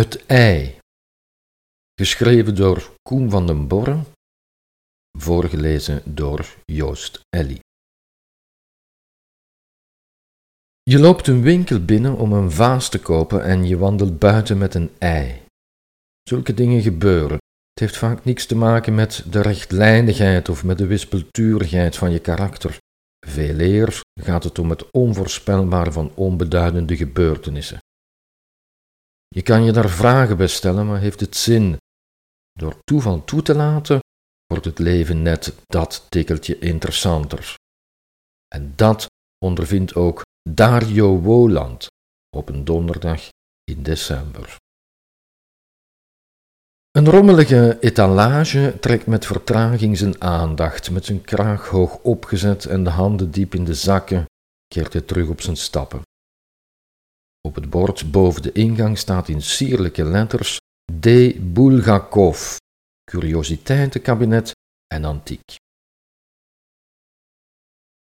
Het ei. Geschreven door Koen van den Borren. Voorgelezen door Joost Ellie. Je loopt een winkel binnen om een vaas te kopen en je wandelt buiten met een ei. Zulke dingen gebeuren. Het heeft vaak niks te maken met de rechtlijnigheid of met de wispelturigheid van je karakter. Veel eer gaat het om het onvoorspelbare van onbeduidende gebeurtenissen. Je kan je daar vragen bij stellen, maar heeft het zin? Door toeval toe te laten, wordt het leven net dat tikkeltje interessanter. En dat ondervindt ook Dario Woland op een donderdag in december. Een rommelige etalage trekt met vertraging zijn aandacht, met zijn kraag hoog opgezet en de handen diep in de zakken, keert hij terug op zijn stappen. Op het bord boven de ingang staat in sierlijke letters D. Bulgakov, curiositeitenkabinet en antiek.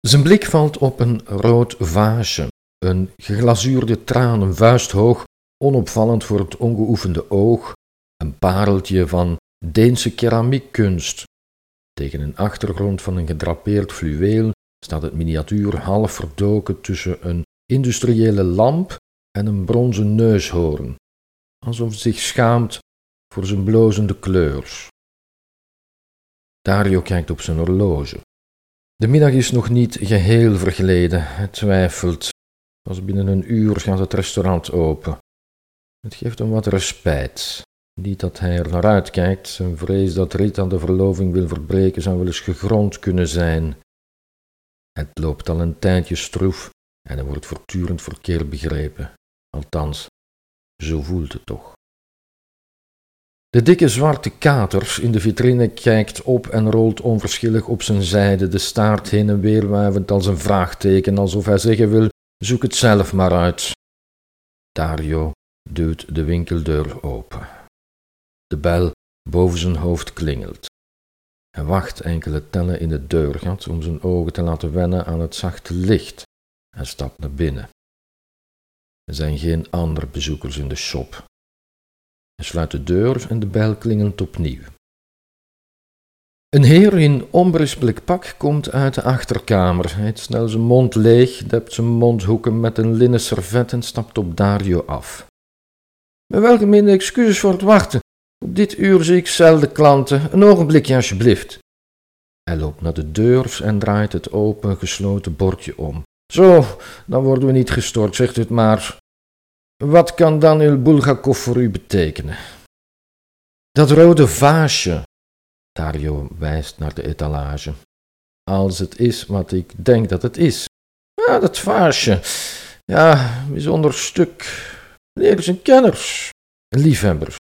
Zijn blik valt op een rood vaasje, een geglazuurde traan, hoog, onopvallend voor het ongeoefende oog, een pareltje van Deense keramiekkunst. Tegen een achtergrond van een gedrapeerd fluweel staat het miniatuur half verdoken tussen een industriële lamp en een bronzen neushoorn, alsof zich schaamt voor zijn blozende kleurs. Dario kijkt op zijn horloge. De middag is nog niet geheel vergleden. Hij twijfelt. Pas binnen een uur gaat het restaurant open. Het geeft hem wat respijt. Niet dat hij er naar uitkijkt. Zijn vrees dat Rita de verloving wil verbreken zou wel eens gegrond kunnen zijn. Het loopt al een tijdje stroef en er wordt voortdurend verkeerd begrepen. Althans, zo voelt het toch. De dikke zwarte kater in de vitrine kijkt op en rolt onverschillig op zijn zijde, de staart heen en weer wuivend als een vraagteken, alsof hij zeggen wil: zoek het zelf maar uit. Dario duwt de winkeldeur open. De bel boven zijn hoofd klingelt. Hij wacht enkele tellen in het deurgat om zijn ogen te laten wennen aan het zachte licht en stapt naar binnen. Er zijn geen andere bezoekers in de shop. Hij sluit de deur en de bel klingelt opnieuw. Een heer in onberispelijk pak komt uit de achterkamer. Hij heeft snel zijn mond leeg, dept zijn mondhoeken met een linnen servet en stapt op Dario af. Met welgemene excuses voor het wachten. Op dit uur zie ik zelden klanten. Een ogenblikje alsjeblieft. Hij loopt naar de deur en draait het open gesloten bordje om. Zo, dan worden we niet gestoord, zegt het maar. Wat kan Daniel Bulgakov voor u betekenen? Dat rode vaasje. Dario wijst naar de etalage. Als het is wat ik denk dat het is. Ja, dat vaasje. Ja, bijzonder stuk. Meneer is een kenner. Een liefhebber.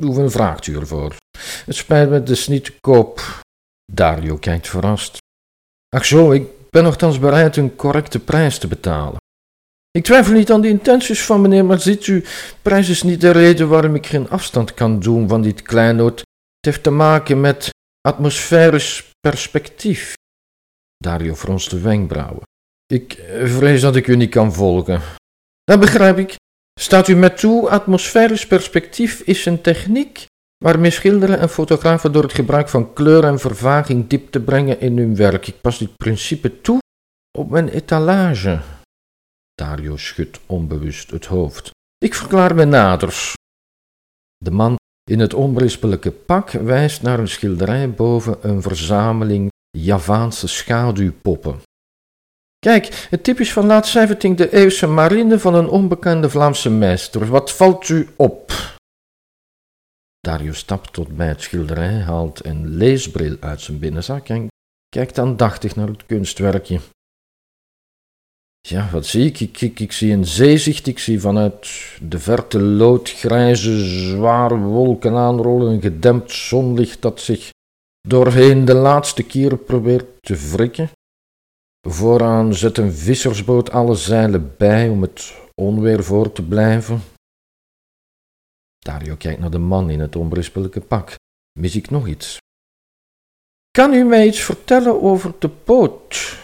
Hoeveel vraagt u ervoor? Het spijt me, dus niet te koop. Dario kijkt verrast. Ach zo, ik ben nogthans bereid een correcte prijs te betalen. Ik twijfel niet aan de intenties van meneer, maar ziet u, prijs is niet de reden waarom ik geen afstand kan doen van dit kleinood. Het heeft te maken met atmosferisch perspectief. Dario fronst de wenkbrauwen. Ik vrees dat ik u niet kan volgen. Dat begrijp ik. Staat u met toe, atmosferisch perspectief is een techniek waarmee schilderen en fotografen door het gebruik van kleur en vervaging diepte brengen in hun werk. Ik pas dit principe toe op mijn etalage. Dario schudt onbewust het hoofd. Ik verklaar me nader. De man in het onberispelijke pak wijst naar een schilderij boven een verzameling Javaanse schaduwpoppen. Kijk, het typisch van laat 17e eeuwse marine van een onbekende Vlaamse meester. Wat valt u op? Dario stapt tot bij het schilderij, haalt een leesbril uit zijn binnenzak en kijkt aandachtig naar het kunstwerkje. Ja, wat zie ik? Ik, zie een zeezicht, ik zie vanuit de verte loodgrijze, zware wolken aanrollen, een gedempt zonlicht dat zich doorheen de laatste keer probeert te wrikken. Vooraan zet een vissersboot alle zeilen bij om het onweer voor te blijven. Dario kijkt naar de man in het onberispelijke pak. Mis ik nog iets? Kan u mij iets vertellen over de boot?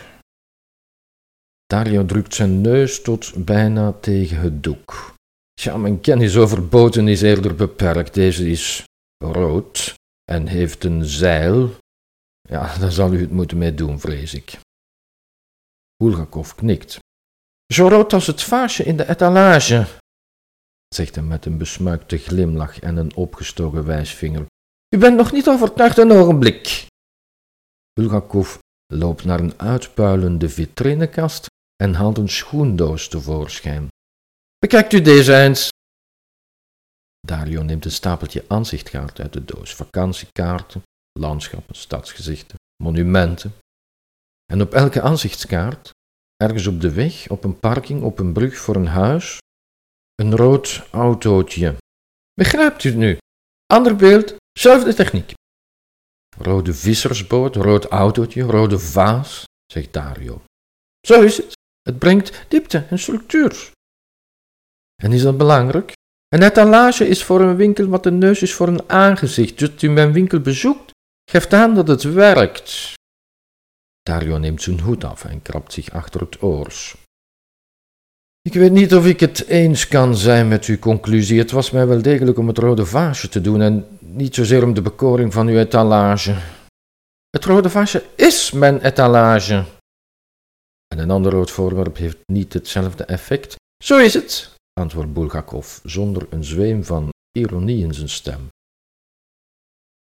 Dario drukt zijn neus tot bijna tegen het doek. Ja, mijn kennis over boten is eerder beperkt. Deze is rood en heeft een zeil. Ja, daar zal u het moeten mee doen, vrees ik. Bulgakov knikt. Zo rood als het vaasje in de etalage, zegt hij met een besmuikte glimlach en een opgestoken wijsvinger. U bent nog niet overtuigd een ogenblik. Bulgakov loopt naar een uitpuilende vitrinekast en haalt een schoendoos tevoorschijn. Bekijkt u deze eens. Dario neemt een stapeltje aanzichtkaarten uit de doos. Vakantiekaarten, landschappen, stadsgezichten, monumenten. En op elke aanzichtskaart, ergens op de weg, op een parking, op een brug voor een huis, een rood autootje. Begrijpt u het nu? Ander beeld, zelfde techniek. Rode vissersboot, rood autootje, rode vaas, zegt Dario. Zo is het. Het brengt diepte en structuur. En is dat belangrijk? Een etalage is voor een winkel wat een neus is voor een aangezicht. Dus u mijn winkel bezoekt, geeft aan dat het werkt. Dario neemt zijn hoed af en krabt zich achter het oors. Ik weet niet of ik het eens kan zijn met uw conclusie. Het was mij wel degelijk om het rode vaasje te doen en niet zozeer om de bekoring van uw etalage. Het rode vaasje is mijn etalage. En een ander rood voorwerp heeft niet hetzelfde effect. Zo is het, antwoordt Bulgakov zonder een zweem van ironie in zijn stem.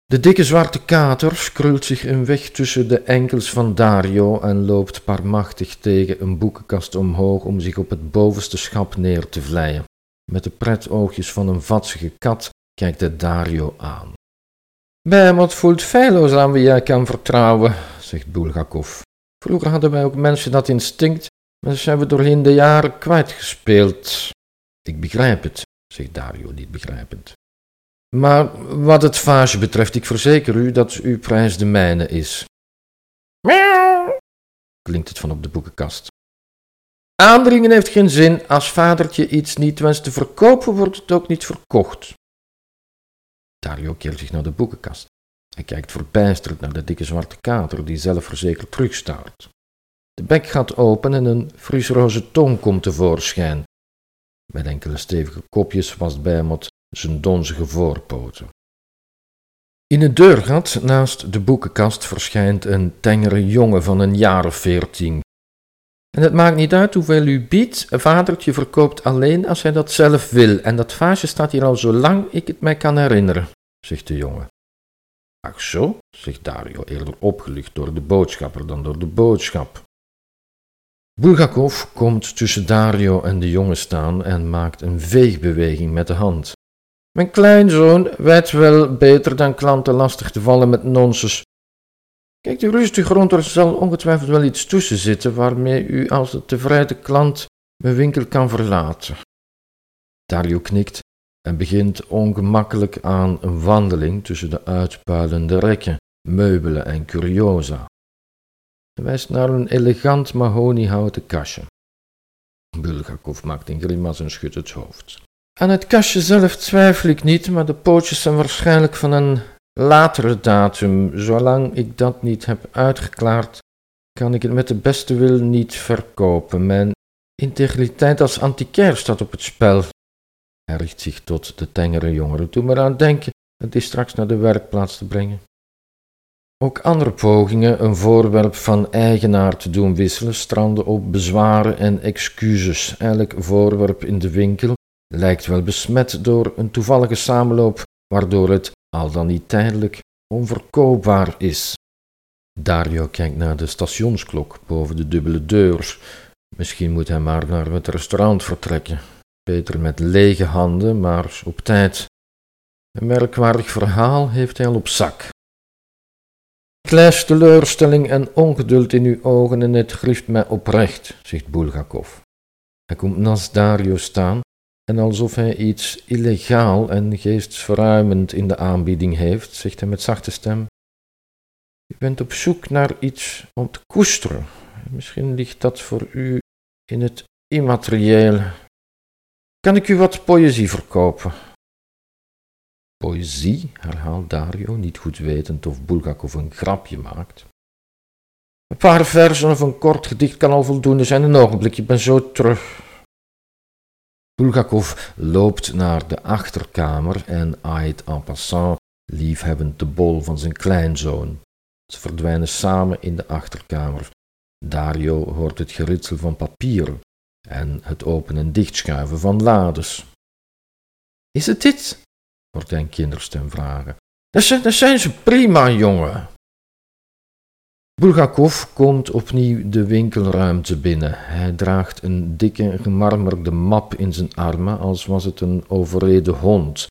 De dikke zwarte kater krult zich een weg tussen de enkels van Dario en loopt parmachtig tegen een boekenkast omhoog om zich op het bovenste schap neer te vleien. Met de pretoogjes van een vatsige kat kijkt hij Dario aan. Bijmot voelt feilloos aan wie jij kan vertrouwen, zegt Bulgakov. Vroeger hadden wij ook mensen dat instinct, maar zijn we doorheen de jaren kwijtgespeeld. Ik begrijp het, zegt Dario niet begrijpend. Maar wat het vaasje betreft, ik verzeker u dat uw prijs de mijne is. Miauw, klinkt het van op de boekenkast. Aandringen heeft geen zin. Als vadertje iets niet wenst te verkopen, wordt het ook niet verkocht. Dario keert zich naar de boekenkast. Hij kijkt verbijsterd naar de dikke zwarte kater die zelfverzekerd terugstaart. De bek gaat open en een friesroze tong komt tevoorschijn. Met enkele stevige kopjes wast Bijmot zijn donzige voorpoten. In het deurgat naast de boekenkast verschijnt een tengere jongen van een jaar of veertien. En het maakt niet uit hoeveel u biedt, vadertje verkoopt alleen als hij dat zelf wil, en dat vaasje staat hier al zo lang ik het mij kan herinneren, zegt de jongen. Ach zo, zegt Dario, eerder opgelucht door de boodschapper dan door de boodschap. Bulgakov komt tussen Dario en de jongen staan en maakt een veegbeweging met de hand. Mijn kleinzoon weet wel beter dan klanten lastig te vallen met nonsens. Kijkt u rustig rond, er zal ongetwijfeld wel iets tussen zitten waarmee u als de tevreden klant mijn winkel kan verlaten. Dario knikt en begint ongemakkelijk aan een wandeling tussen de uitpuilende rekken, meubelen en curiosa. Hij wijst naar een elegant mahoniehouten kastje. Bulgakov maakt een grimas en schudt het hoofd. Aan het kastje zelf twijfel ik niet, maar de pootjes zijn waarschijnlijk van een latere datum. Zolang ik dat niet heb uitgeklaard, kan ik het met de beste wil niet verkopen. Mijn integriteit als antiquair staat op het spel. Hij richt zich tot de tengere jongeren. Doe maar aan denken het is straks naar de werkplaats te brengen. Ook andere pogingen een voorwerp van eigenaar te doen wisselen stranden op bezwaren en excuses. Elk voorwerp in de winkel lijkt wel besmet door een toevallige samenloop, waardoor het, al dan niet tijdelijk, onverkoopbaar is. Dario kijkt naar de stationsklok boven de dubbele deur. Misschien moet hij maar naar het restaurant vertrekken. Beter met lege handen, maar op tijd. Een merkwaardig verhaal heeft hij al op zak. Ik teleurstelling en ongeduld in uw ogen en het grieft mij oprecht, zegt Bulgakov. Hij komt naast Dario staan en alsof hij iets illegaal en geestverruimend in de aanbieding heeft, zegt hij met zachte stem: U bent op zoek naar iets om te koesteren. Misschien ligt dat voor u in het immaterieel. Kan ik u wat poëzie verkopen? Poëzie, herhaalt Dario, niet goed wetend of Bulgakov een grapje maakt. Een paar versen of een kort gedicht kan al voldoende zijn. Een ogenblik, ik ben zo terug. Bulgakov loopt naar de achterkamer en aait en passant liefhebbend de bol van zijn kleinzoon. Ze verdwijnen samen in de achterkamer. Dario hoort het geritsel van papieren en het open- en dichtschuiven van lades. Is het dit? hij een kinderstem vragen. Dat zijn ze prima, jongen. Bulgakov komt opnieuw de winkelruimte binnen. Hij draagt een dikke gemarmerde map in zijn armen, als was het een overreden hond.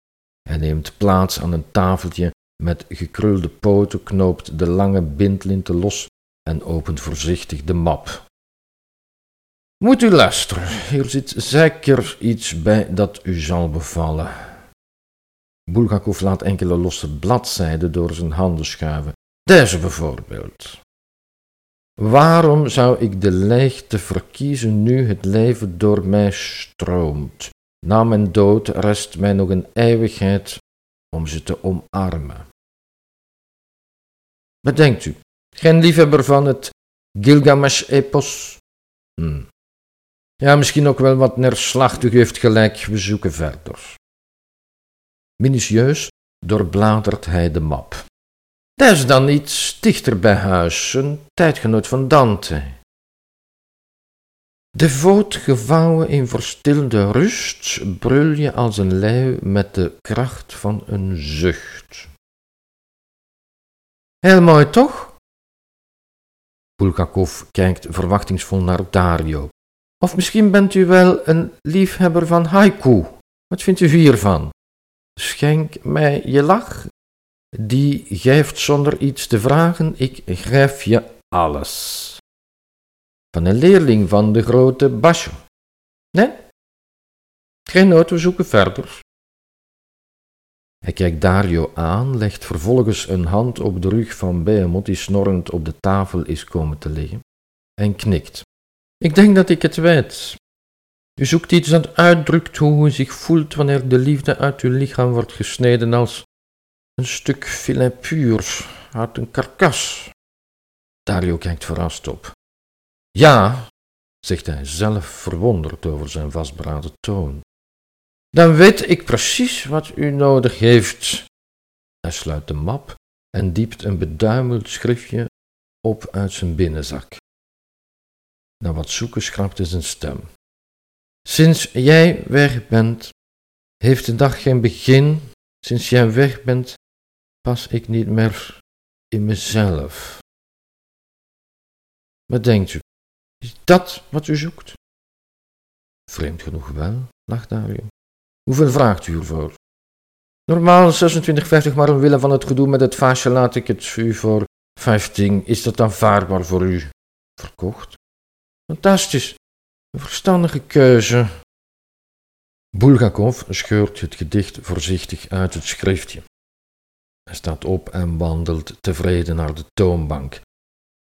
Hij neemt plaats aan een tafeltje met gekrulde poten, knoopt de lange bindlinten los en opent voorzichtig de map. Moet u luisteren, hier zit zeker iets bij dat u zal bevallen. Bulgakov laat enkele losse bladzijden door zijn handen schuiven. Deze bijvoorbeeld. Waarom zou ik de leegte verkiezen nu het leven door mij stroomt? Na mijn dood rest mij nog een eeuwigheid om ze te omarmen. Bedenkt u, geen liefhebber van het Gilgamesh-epos? Hm. Ja, misschien ook wel wat neerslachtig heeft gelijk, we zoeken verder. Minutieus doorbladert hij de map. Dat is dan iets dichter bij huis, een tijdgenoot van Dante. Devoot gevouwen in verstilde rust, brul je als een leeuw met de kracht van een zucht. Heel mooi, toch? Bulgakov kijkt verwachtingsvol naar Dario. Of misschien bent u wel een liefhebber van haiku. Wat vindt u hiervan? Schenk mij je lach. Die geeft zonder iets te vragen, ik geef je alles. Van een leerling van de grote Basho. Nee? Geen nood, we zoeken verder. Hij kijkt Dario aan, legt vervolgens een hand op de rug van Behemoth die snorrend op de tafel is komen te liggen, en knikt. Ik denk dat ik het weet. U zoekt iets dat uitdrukt hoe u zich voelt wanneer de liefde uit uw lichaam wordt gesneden als een stuk filet puur uit een karkas. Dario kijkt verrast op. Ja, zegt hij zelf verwonderd over zijn vastberaden toon. Dan weet ik precies wat u nodig heeft. Hij sluit de map en diept een beduimeld schriftje op uit zijn binnenzak. Na wat zoeken schrapt hij zijn stem. Sinds jij weg bent, heeft de dag geen begin. Sinds jij weg bent, pas ik niet meer in mezelf. Wat denkt u? Is dat wat u zoekt? Vreemd genoeg wel, lacht Dario. Hoeveel vraagt u ervoor? Normaal 26,50, maar omwille van het gedoe met het vaasje laat ik het u voor 15. Is dat aanvaardbaar voor u? Verkocht? Fantastisch. Een verstandige keuze. Bulgakov scheurt het gedicht voorzichtig uit het schriftje. Hij staat op en wandelt tevreden naar de toonbank.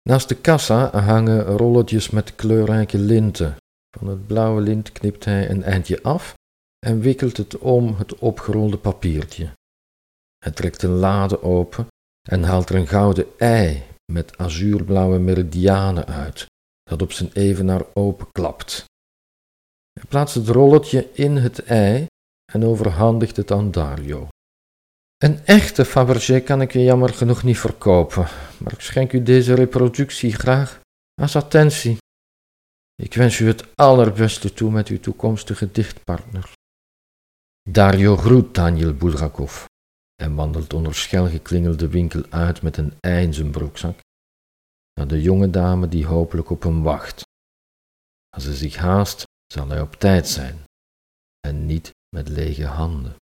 Naast de kassa hangen rolletjes met kleurrijke linten. Van het blauwe lint knipt hij een eindje af en wikkelt het om het opgerolde papiertje. Hij trekt een lade open en haalt er een gouden ei met azuurblauwe meridianen uit, dat op zijn evenaar openklapt. Hij plaatst het rolletje in het ei en overhandigt het aan Dario. Een echte Fabergé kan ik u jammer genoeg niet verkopen, maar ik schenk u deze reproductie graag als attentie. Ik wens u het allerbeste toe met uw toekomstige dichtpartner. Dario groet Daniel Bulgakov en wandelt onder schel geklingelde winkel uit met een ei de jonge dame die hopelijk op hem wacht. Als hij zich haast, zal hij op tijd zijn en niet met lege handen.